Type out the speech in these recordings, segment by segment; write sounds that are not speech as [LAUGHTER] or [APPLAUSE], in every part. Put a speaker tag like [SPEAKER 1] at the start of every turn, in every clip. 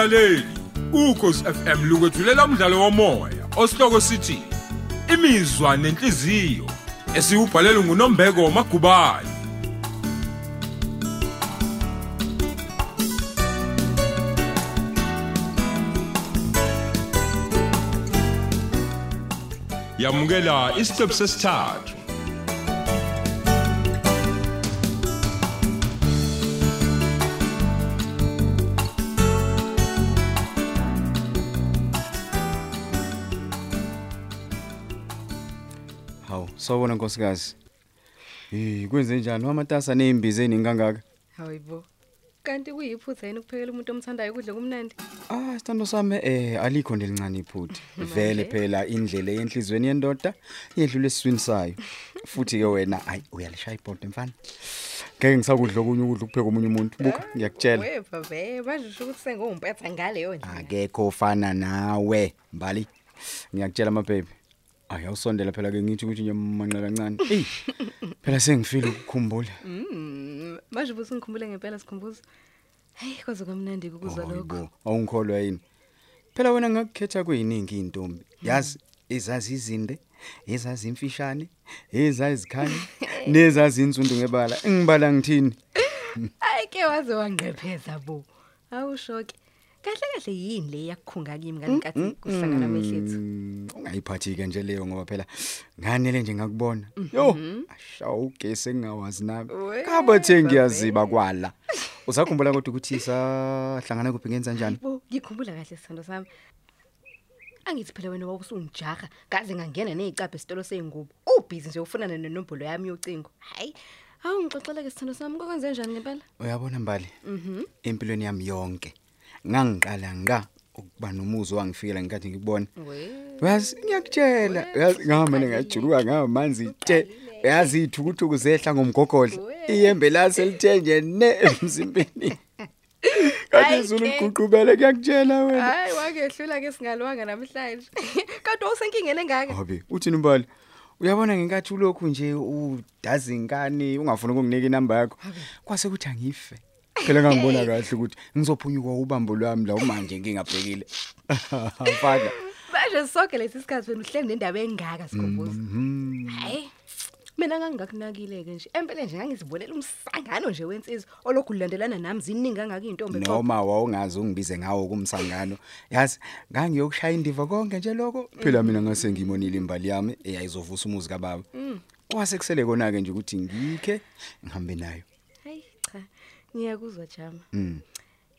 [SPEAKER 1] mlaleli ukhosi FM lukwethulela umdlalo womoya osihloko sithi imizwa nenhliziyo esiubhalelwe nguNombeko Magubane. Yamukela isiqephu sesithathu.
[SPEAKER 2] Sawubona nkosikazi. Eh, kwenze njani wamatasa nezimbize eningi kangaka?
[SPEAKER 3] Hayibo. Kanti kuyiphutha yini ukuphekela umuntu omthandayo ukudla kumnandi?
[SPEAKER 2] Ah, sithando sami eh alikho ndelincane iphutha. [LAUGHS] Vele phela indlela yenhlizweni yendoda yedlule esiswini sayo. Futhi ke wena ayi uyalishaya ibhodo mfana. Ngeke ngisakudla okunye ukudla ukupheka omunye umuntu. Buka ngiyakutshela.
[SPEAKER 3] Weva ve, manje usho ukuthi sengompetha ngaleyo ndlela.
[SPEAKER 2] Akekho ofana nawe, Mbali. Ngiyakutshela my baby. Ayi awusondela phela ke ngithi ukuthi nje manqa kancane. Ey. Phela sengifile ukukhumbula.
[SPEAKER 3] Mm, manje busingikhumbule ngempela sikhumbuzo. Hey, kwaze kamnandi ukuzwa lokho.
[SPEAKER 2] Hayibo, awungikholwa yini? Phela wena ngakukhetha kuyiningi intombi. Yazi ezazi izinde, ezazi imfishane, ezazi izikhanye, [LAUGHS] nezazi insundu ngebala. Ngibala ngithini?
[SPEAKER 3] Hayi ke waze wangepheza bo. Awushoke. Kahle kahle yini le yakukhunga kimi kanikathi kuhlangana amehlethu.
[SPEAKER 2] Mm, Ungayiphathi ke nje leyo ngoba phela nganele nje ngakubona. Yo, ashawu ugesi engawazi nami.
[SPEAKER 3] We,
[SPEAKER 2] Kabathe ngiyaziba kwala. Usakhumbula kodwa ukuthi sahlangana kuphi ngenza njani?
[SPEAKER 3] Bo, ngikhumbula kahle sithando sami. Angithi phela wena wawusungijaga ngaze ngangena nezicaphe esitolo seingubo. Ubhizi nje ufunana nenombolo yami yocingo. Hayi. Awu ngixoxela ke sithando sami kokwenze njani ngempela?
[SPEAKER 2] Uyabona Mbali? Mhm. Empilweni yami yonke ngangiqala nga ukuba nomuzo wangifikela ngikathi ngikubona.
[SPEAKER 3] We.
[SPEAKER 2] Yazi ngiyakutshela, yazi ngahamba ngajuluka ngamanzi tshe. Yazi ithukuthuku zehla ngomgogodla. Iyembe lase lithe nje ne [LAUGHS] emzimbeni. Kanti
[SPEAKER 3] Hayi
[SPEAKER 2] izulu
[SPEAKER 3] ke.
[SPEAKER 2] liququbele kuyakutshela wena.
[SPEAKER 3] Hayi wangehlula ke singalwanga namhlanje. [LAUGHS] Kanti usenkingene ngaka?
[SPEAKER 2] Habi, uthini Mbali? Uyabona ngenkathi ulokhu nje udazi inkani ungafuni ukunginika inamba yakho. Kwase kuthi angife. Phela ngangibona kahle ukuthi ngizophunyuka ubambo lwami la manje ngingabhekile. [LAUGHS] Mfana.
[SPEAKER 3] Manje sonke lesi sikhathi wena uhleli nendaba engaka sikhumbuzo.
[SPEAKER 2] Mhm.
[SPEAKER 3] Hayi. Mina ngangingakunakile ke nje. Empela nje ngangizibonela umsangano nje wensizwa olokhu ulandelana nami ziningi kangaka intombi eqobo.
[SPEAKER 2] Noma wawungazi ungibize ngawo kumsangano. Yazi, ngangiyokushaya indiva konke nje lokho. Phela mina ngase ngimonile imbali yami eyayizovusa umuzi kababa. Kwase kusele kona ke nje ukuthi ngikhe ngihambe nayo.
[SPEAKER 3] Hayi cha. Ngiyakuzwa Jama.
[SPEAKER 2] Mm.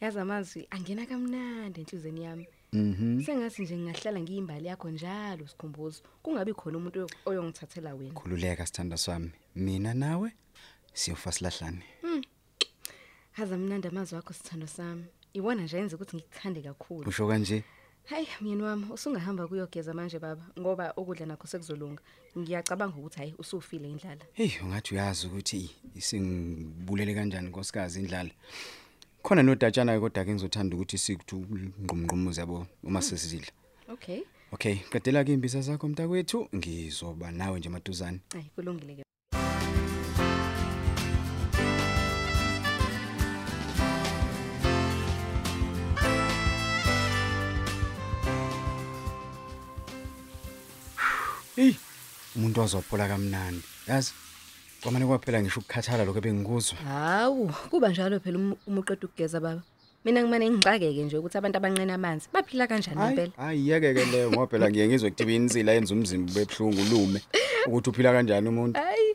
[SPEAKER 3] Yazi amazwi angena kamnandi enhlizweni yami.
[SPEAKER 2] Mhm.
[SPEAKER 3] Sengathi nje ngingahlala ngiyimbali yakho njalo sikhumbuzo. Kungabi khona umuntu oyo- oyongithathela wena.
[SPEAKER 2] Khululeka sithanda sami. Mina nawe siyofa silahlane.
[SPEAKER 3] Haza mnandi amazwi akho sithando sami. Iwona nje yenza ukuthi ngikuthande kakhulu.
[SPEAKER 2] Usho kanje?
[SPEAKER 3] Hayi myeni wami usungahamba kuyogeza manje baba ngoba ukudla nakho sekuzolunga. Ngiyacabanga ukuthi hayi usufile indlala.
[SPEAKER 2] Hey, ungathi uyazi ukuthi isingibulele kanjani nkosikazi indlala. Khona nodatshana kodwa ke ngizothanda ukuthi sikuthu ngqumqumuze yabo uma sesidla.
[SPEAKER 3] Okay.
[SPEAKER 2] Okay, qedela ke imbisa zakho mntakwethu, ngizoba nawe nje maduzane.
[SPEAKER 3] Hayi kulungile ke.
[SPEAKER 2] Hey, umuntu wazophola kamnandi. Yazi? Kwamane kwaphela ngisho ukukhathala lokho bengikuzwa.
[SPEAKER 3] Hawu, kuba njalo phela um- uma uqeda ukugeza baba. Mina ngimane ngixakeke nje ukuthi abantu abanqena amanzi baphila kanjani
[SPEAKER 2] Hayi,
[SPEAKER 3] impela.
[SPEAKER 2] hayi yeke ke leyo ngoba phela ngiye ngizwe kuthiwa insila yenza umzimba bebhlungu lume ukuthi uphila kanjani umuntu.
[SPEAKER 3] Hayi,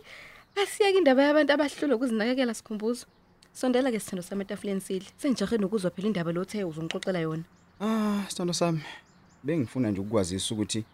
[SPEAKER 3] asiyeke indaba yabantu abahlula ukuzinakekela sikhumbuzo. Sondela ke sithando sami etafuleni sidle. Sengijahe nokuzwa phela indaba lothe uzongixoxela yona.
[SPEAKER 2] Ah, sithando sami. Bengifuna nje ukwazisa ukuthi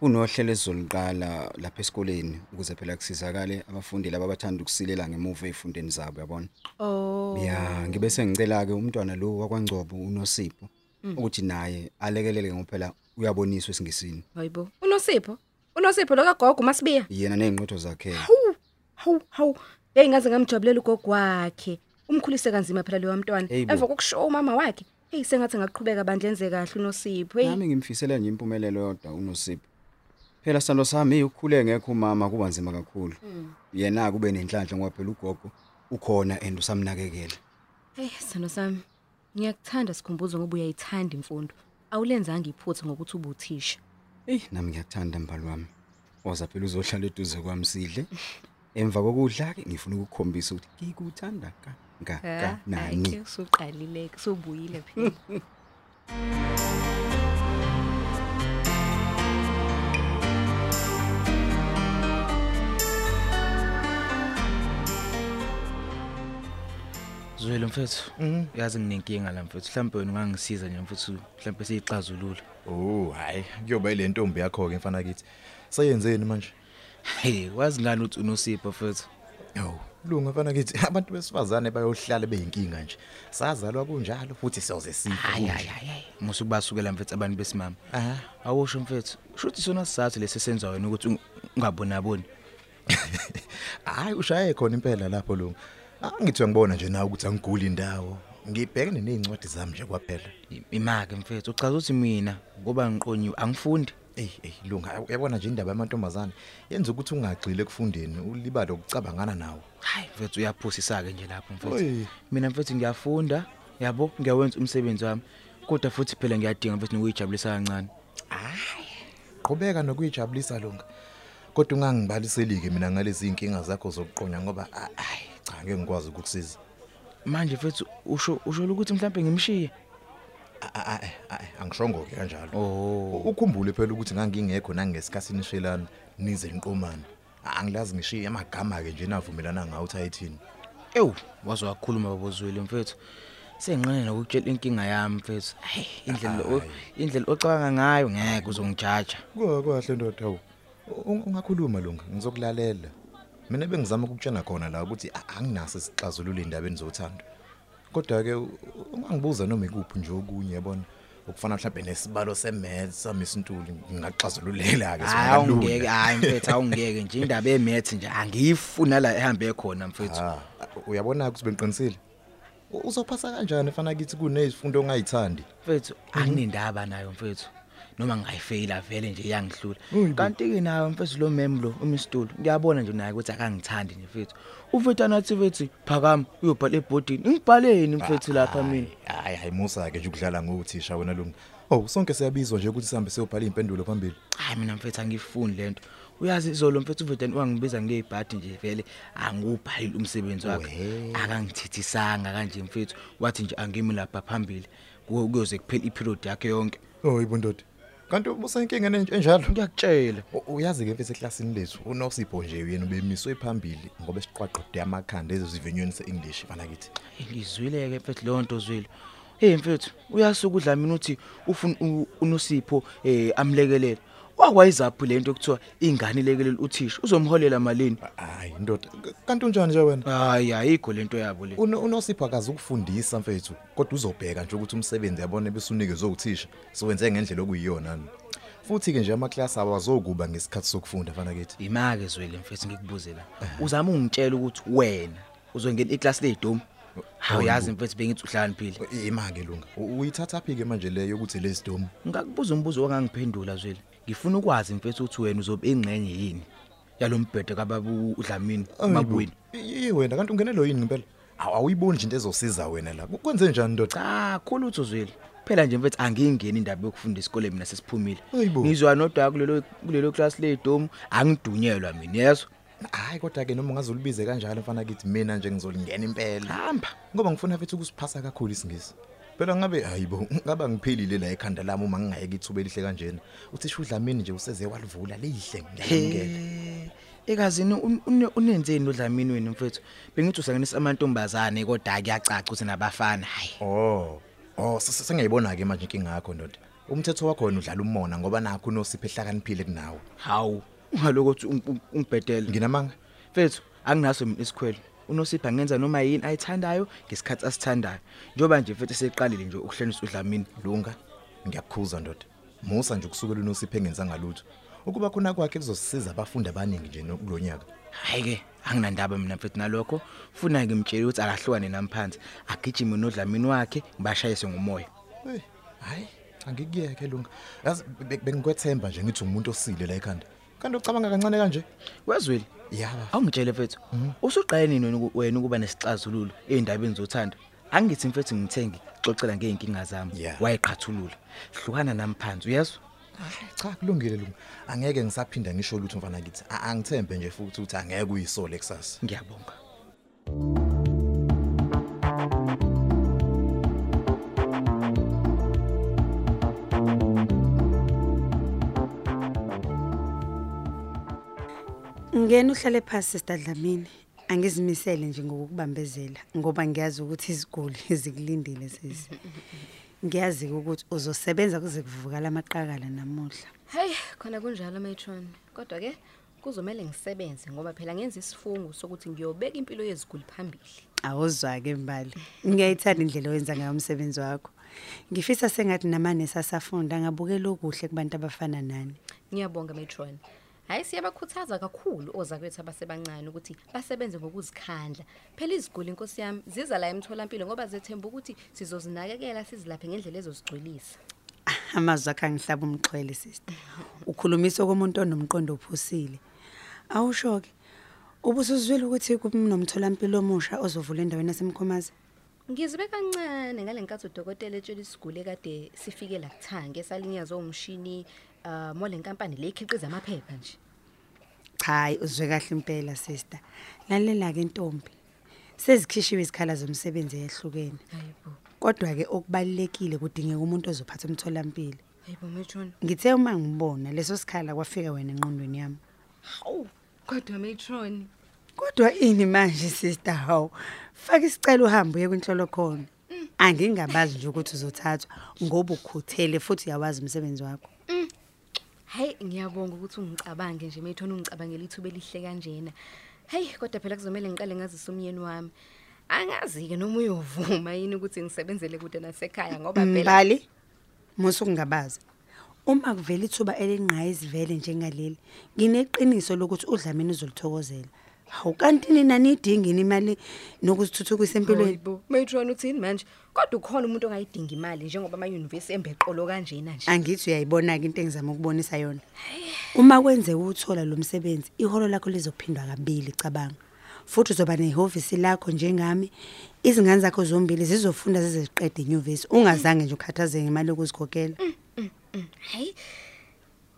[SPEAKER 2] kunohlelo esizoliqala lapha esikoleni ukuze phela kusizakale abafundi laba abathanda ukusilela ngemuva ezifundeni zabo yabona.
[SPEAKER 3] Oh.
[SPEAKER 2] Ya, ngibe sengicela ke umntwana lo wakwaNgcobo uNosipho ukuthi naye alekelele ngophela uyaboniswa esingisini.
[SPEAKER 3] Hayibo. Unosipho? Unosipho lo kagogo masibiya.
[SPEAKER 2] Yena nezingqotho zakhe.
[SPEAKER 3] Hawu, hawu, hawu. Hey ngaze ngamjabulela ugogo wakhe. Umkhulise kanzima phela lo mntwana.
[SPEAKER 2] Hey bo.
[SPEAKER 3] Emva kokushow umama wakhe. Hey sengathi ngaqhubeka bandlenze kahle uNosipho. Hey.
[SPEAKER 2] Nami ngimfisela nje impumelelo yodwa uNosipho. Phela sithando sami ukukhule ngekho umama kuba nzima kakhulu. Yena kube nenhlanhla ngoba phela ugogo ukhona and usamnakekela.
[SPEAKER 3] Hey sithando sami. Ngiyakuthanda sikhumbuzo ngoba uyayithanda imfundo. Awulenzanga iphutha ngokuthi ubuthisha.
[SPEAKER 2] Ey nami ngiyakuthanda mbali wami. Oza phela uzohlala eduze kwami sidle. Emva kokudla ke ngifuna ukukukhombisa ukuthi ngikuthanda ka ka ka nani.
[SPEAKER 3] Hayi usuqalile ke subuyile phela. [LAUGHS]
[SPEAKER 4] Zwele mfethu. Yazi nginenkinga la mfethu. Mhlawumbe wena ungangisiza nje mfethu. Mhlawumbe siyixazulula.
[SPEAKER 5] Oh hayi kuyoba ile ntombi yakho ke mfana kithi. Sayenzeni manje?
[SPEAKER 4] Hey, wazi ngani uthi unosipho mfethu?
[SPEAKER 5] Yo, lunga mfana kithi [LAUGHS] abantu besifazane bayohlala beyinkinga nje. Sazalwa kunjalo futhi siyoze sife.
[SPEAKER 4] Hayi hayi hayi. Musu basukela mfethu abantu besimama.
[SPEAKER 5] Aha.
[SPEAKER 4] Awusho mfethu. Shuthi sona sizathu lesisenza wena ukuthi ung- ungabonaboni. [LAUGHS]
[SPEAKER 5] Hayi ushaye khona impela lapho lunga. Angithi ngibona nje nawe ukuthi angiguli indawo. Ngibhekene nezincwadi zami nje kwaphela.
[SPEAKER 4] I- Imake mfethu. Uchaza ukuthi mina ngoba ngiqonyiwe angifundi.
[SPEAKER 5] Ey ey lunga uyabona nje indaba yamantombazane yenza ukuthi ungagxile ekufundeni ulibale ukucabangana nawo.
[SPEAKER 4] Hayi mfethu uyaphosisa ke nje lapho mfethu.
[SPEAKER 5] Oy.
[SPEAKER 4] Mina mfethu ngiyafunda. Yabo ngiyawenza umsebenzi wami. Kodwa futhi phela ngiyadinga mfethu nokuyijabulisa kancane.
[SPEAKER 5] Qhubeka nokuyijabulisa lunga. Kodwa ungangibaliseli ke mina ngalezi inkinga zakho zokuqonya ngoba a- ayi cha ngeke ngikwazi ukukusiza.
[SPEAKER 4] Manje mfethu usho usho ukuthi mhlawumbe ngimshiye.
[SPEAKER 5] A- a- a- a- Angishongo ke kanjalo.
[SPEAKER 4] Oh.
[SPEAKER 5] Ukhumbule phela ukuthi ngangingekho nangesikhathini shelana nize inqomane. Angilazi ngishiye amagama ke nje navumelana ngawo uthi ayithini.
[SPEAKER 4] Ewu, waze wakhuluma babozwile mfethu. Sengiqane nokutshela inkinga yami mfethu. Hayi, indlela o- indlela ocabanga ngayo ngeke uzongijaja.
[SPEAKER 5] Kwa kwahle ndoda awu. U- Ungakhuluma lunga ngizokulalela. Mina bengizama ukukutshena khona la ukuthi a- anginaso isixazululo indabeni zothando. Kodwa ke u- ungangibuza noma ikuphi nje okunye yabona. Ukufana mhlawumbe nesibalo semaths sami isintuli ngingaxazululela ke
[SPEAKER 4] Hayi awungeke, hayi mfethu awungeke nje indaba emethi nje angiyifuna la ehambe khona mfethu.
[SPEAKER 5] Ah, uyabona ukuthi bengiqinisile. U- Uzophasa kanjani efana kithi kunezifundo ongayithandi?
[SPEAKER 4] Mfethu anginendaba nayo mfethu. Noma ngayifeyila vele nje iyangihlula.
[SPEAKER 5] Uyi bo.
[SPEAKER 4] Kanti ke nayo mfethu lo mem lo umistulu. Ngiyabona nje naye ukuthi akangithandi nje mfethu. Ufethu anathi fethi phakama uyobhala ebhodini. Ngibhaleni mfethu lapha mina.
[SPEAKER 5] Hayi hayi Musa ke nje ukudlala ngothisha wena lunga. Oh, sonke siyabizwa nje ukuthi sihambe siyobhala impendulo phambili.
[SPEAKER 4] Hayi mina mfethu angifuni lento. Uyazi izolo mfethu uvete wangibiza ngeibhadi nje vele angubhalile umsebenzi wakhe.
[SPEAKER 5] Weh.
[SPEAKER 4] Akangithithisanga kanje mfethu. Wathi nje angimi lapha phambili. Kuyo kuyoze kuphela iperiod yakhe yonke.
[SPEAKER 5] Oh, ibondoda. Kanti ubusenkinga enjalo.
[SPEAKER 4] Ngiyakutshela.
[SPEAKER 5] U- Uyazi ke mfethu eklasini lethu uNosipho nje yena ubemiswe phambili ngoba siqwaqode amakhanda ezivinyweni seEnglish fana kithi.
[SPEAKER 4] Ngizwile ke mfethu lonto zwile. Hey mfethu, uyasuka udla mina uthi ufuna u- unosipho eh amlekelele. Wakwayizaphi lento ekuthiwa ingane ilekelele uthisha uzomholela malini?
[SPEAKER 5] Hayi ndoda, kanti unjani nje wena?
[SPEAKER 4] Hayi ayikho lento yabo le.
[SPEAKER 5] Uno- uNosipho akazi ukufundisa mfethu, kodwa uzobheka nje ukuthi umsebenzi yabona besunike uthisha, siwenze ngendlela okuyiyona. ni. Futhi ke nje amaklasi awazokuba ngesikhathi sokufunda fana kithi.
[SPEAKER 4] Imake zwele mfethu ngikubuze la. Uzama ungitshela ukuthi wena uzongena iclass leyidomu. Awuyazi mfethu bengithi uhlani phile.
[SPEAKER 5] Imake lunga. U- Uyithatha phi ke manje leyo ukuthi lesidomu?
[SPEAKER 4] Ngikubuza umbuzo ongangiphendula zwele. Ngifuna ukwazi mfethu ukuthi wena uzobe ingxenye yini yalombhedo kababu uDlamini mabweni.
[SPEAKER 5] Yi wena kanti ungenelo yini ngempela? Awu awuyiboni nje into ezosiza wena la. Kwenze njani ndoda?
[SPEAKER 4] Cha, khulu utho zwele. Phela nje mfethu angingeni indaba yokufunda isikole mina sesiphumile.
[SPEAKER 5] Hayibo.
[SPEAKER 4] Ngizwa nodwa kulelo kulelo class leyidomu angidunyelwa mina yezwa.
[SPEAKER 5] Hayi kodwa ke noma ungazolibize kanjalo mfana kithi mina nje ngizolingena impela.
[SPEAKER 4] Hamba.
[SPEAKER 5] Ngoba ngifuna futhi ukusiphasa kakhulu isingisi. Phela ngabe hayibo ngaba ngiphelile la ekhanda lami uma ngingayeke ithuba elihle kanjena. Uthi shudlamini nje useze walivula lihle ngiyamngela.
[SPEAKER 4] Eh, ekazini un- une- unenzeni uDlamini wena mfethu? Bengithi usangenisa amantombazane kodwa kuyacaca ukuthi nabafana. Hayi.
[SPEAKER 5] Oh. Oh se- sengiyayibona ke manje inkinga yakho ndoda. Umthetho wakho wena udlala umona ngoba nakho unosipho ehlakaniphile kunawe.
[SPEAKER 4] Hawu. Ungalokuthi ung- ung- ungibhedele.
[SPEAKER 5] Nginamanga.
[SPEAKER 4] Mfethu, anginaso isikhwele. Unosipha ngenza noma yini ayithandayo ngesikhathi asithandayo. Njoba nje mfethu seqalile nje ukuhlenisa uDlamini.
[SPEAKER 5] Lunga. Ngiyakukhuza ndoda. Musa nje ukusukela unosipho engenza ngalutho. Ukuba khona kwakhe kuzosisiza abafundi abaningi nje kulonyaka.
[SPEAKER 4] Hayi ke, anginandaba mina mfethu nalokho. Funa ngimtshela ukuthi akahlukane namphansi. Agijime noDlamini wakhe ngibashayise ngomoya.
[SPEAKER 5] Hey, hayi, angikuyeke lunga. Yazi be- bengikwethemba nje ngithi umuntu osile la ekhanda. Kanti ucabanga kancane kanje?
[SPEAKER 4] Wezwile?
[SPEAKER 5] Yaba.
[SPEAKER 4] Awungitshele mfethu. Usuqale nini wena uku- wena ukuba nesixazululo endabeni zothando? angithi mfethu ngithengi xoxela ngeenkinga zami
[SPEAKER 5] Yeah.
[SPEAKER 4] wayeqhathulula hlukana namphansi uyezwa
[SPEAKER 5] cha kulungile lungu angeke ngisaphinda ngisho lutho mfana kithi A- angithembe nje futhi ukuthi angeke uyisole kusasa
[SPEAKER 4] ngiyabonga
[SPEAKER 6] Ngena uhlale phansi sister Dlamini. Angizimisele nje ngokukubambezela ngoba ngiyazi ukuthi iziguli [LAUGHS] zikulindile sisi. Ngiyazi ukuthi uzosebenza kuze kuvuka lamaqakala namuhla.
[SPEAKER 3] Hey, khona kunjalo matron. Kodwa ke kuzomela ngisebenze ngoba phela ngenza isifungo sokuthi ngiyobeka impilo yeziguli phambili.
[SPEAKER 6] Awuzwa ke mbali. Ngiyayithanda indlela oyenza ngayo umsebenzi wakho. Ngifisa sengathi namane sasafunda ngabukela okuhle kubantu abafana nani.
[SPEAKER 3] Ngiyabonga matron. Hayi siyabakhuthaza kakhulu ozakwethu abasebancane ukuthi basebenze ngokuzikhandla. Phela iziguli inkosi yami ziza la emtholampilo ngoba zethemba ukuthi sizozinakekela sizilaphe ngendlela ezozigcwelisa.
[SPEAKER 6] Ah, Amazwi akhe angihlaba umxhwele sister. Ukhulumisa komuntu onomqondo ophusile. Awusho ke. Ubusuzwile ukuthi kunomtholampilo omusha ozovula endaweni yasemkhomazi.
[SPEAKER 3] Ngizibe kancane ngalenkathi udokotela etshela isiguli ekade sifike la kuthange esalinyazwa umshini uh mole nkampani le ikhiqiza amaphepha nje.
[SPEAKER 6] Hayi uzwe kahle impela sister. Lalela ke ntombi. Sezikhishiwe izikhala zomsebenzi eyahlukene.
[SPEAKER 3] Hayibo.
[SPEAKER 6] Kodwa ke okubalekile kudingeka umuntu ozophatha umtholampilo.
[SPEAKER 3] Hayibo matron.
[SPEAKER 6] Ngithe uma ngibona leso sikhala kwafika wena enqondweni yami.
[SPEAKER 3] Hawu, kodwa matron.
[SPEAKER 6] Kodwa ini manje sister haw? Faka isicelo uhambe uye kwinhlolo khona. Angingabazi nje ukuthi uzothathwa ngoba ukhuthele futhi uyawazi umsebenzi wakho.
[SPEAKER 3] Hayi ngiyabonga ukuthi ungicabange nje matron ungicabangela ithuba elihle kanjena. Hey, kodwa phela kuzomela ngiqale ngazisa umyeni wami. Angazi ke noma uyovuma yini ukuthi ngisebenzele kude nasekhaya ngoba phela
[SPEAKER 6] Mbali musu kungabaza. Uma kuvela ithuba elingqayi izivele njengaleli, ngineqiniso lokuthi udlamini uzolithokozela. Hawu kanti nina nidingini imali nokuzithuthukisa empilweni.
[SPEAKER 3] Hayibo, matron uthini manje? Kodwa ukhona umuntu ongayidinga imali njengoba ama university embeqolo kanjena nje.
[SPEAKER 6] Angithi uyayibona ke into engizama ukubonisa yona. Uma kwenzeka uthola lo msebenzi, iholo lakho lizophindwa kabili cabanga. Futhi uzoba nehhovisi lakho njengami. Izingane zakho zombili zizofunda zize ziqede inyuvesi. Ungazange nje ukhathazeke imali yokuzikhokhela.
[SPEAKER 3] Hayi.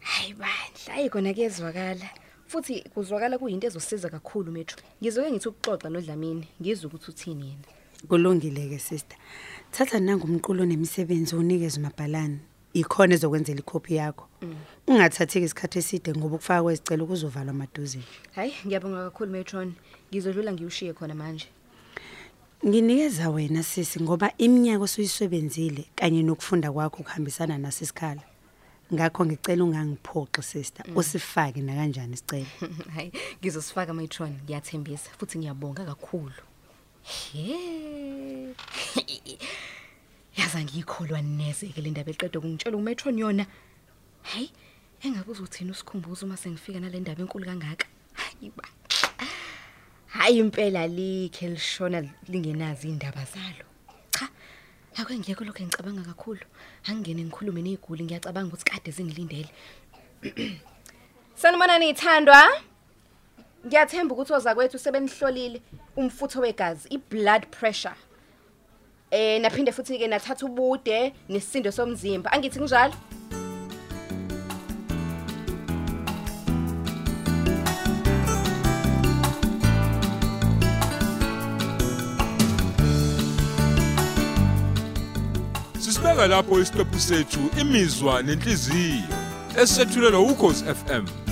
[SPEAKER 3] Hayi bandla, hayi kona kuyezwakala. Futhi kuzwakala kuyinto ezosiza kakhulu metro. Ngizoke ngithi ukuxoxa noDlamini, ngizwe ukuthi uthini yena.
[SPEAKER 6] Kulungile ke sister. Thatha nangumqulo nemisebenzi unikeze umabhalani. Ikhona ezokwenzela ikhophi yakho. Ungathathi isikhathi eside ngoba ukufaka kwezicelo kuzovalwa amaduze.
[SPEAKER 3] Hayi, ngiyabonga kakhulu matron. Ngizodlula ngiyushiye khona manje.
[SPEAKER 6] Nginikeza wena sisi ngoba iminyaka osuyisebenzile kanye nokufunda kwakho kuhambisana nasisikhala. Ngakho ngicela ungangiphoxi sister, usifake na kanjani isicelo. [LAUGHS]
[SPEAKER 3] Hayi, ngizosifaka matron, ngiyathembisa futhi ngiyabonga kakhulu. He. Yaza ngiyikholwa neze ke le ndaba eqedwe kungitshela umetron yona. Hayi, engabe uzothina usikhumbuzo uma sengifika nale ndaba enkulu kangaka. Hayi ba. Hayi impela likhe lishona lingenazi indaba zalo. Cha. Ake ngiyeke lokho ngicabanga kakhulu. Angingene ngikhulume neziguli ngiyacabanga ukuthi kade zingilindele. [CLEARS THROAT] Sanibona nithandwa? Ngiyathemba ukuthi ozakwethu sebenihlolile umfutho wegazi, iblood pressure. Eh naphinde futhi ke nathatha ubude nesisindo somzimba. Angithi kunjalo?
[SPEAKER 1] Sisibeka lapho isiqephu sethu imizwa nenhliziyo esethulelwa ukhozi FM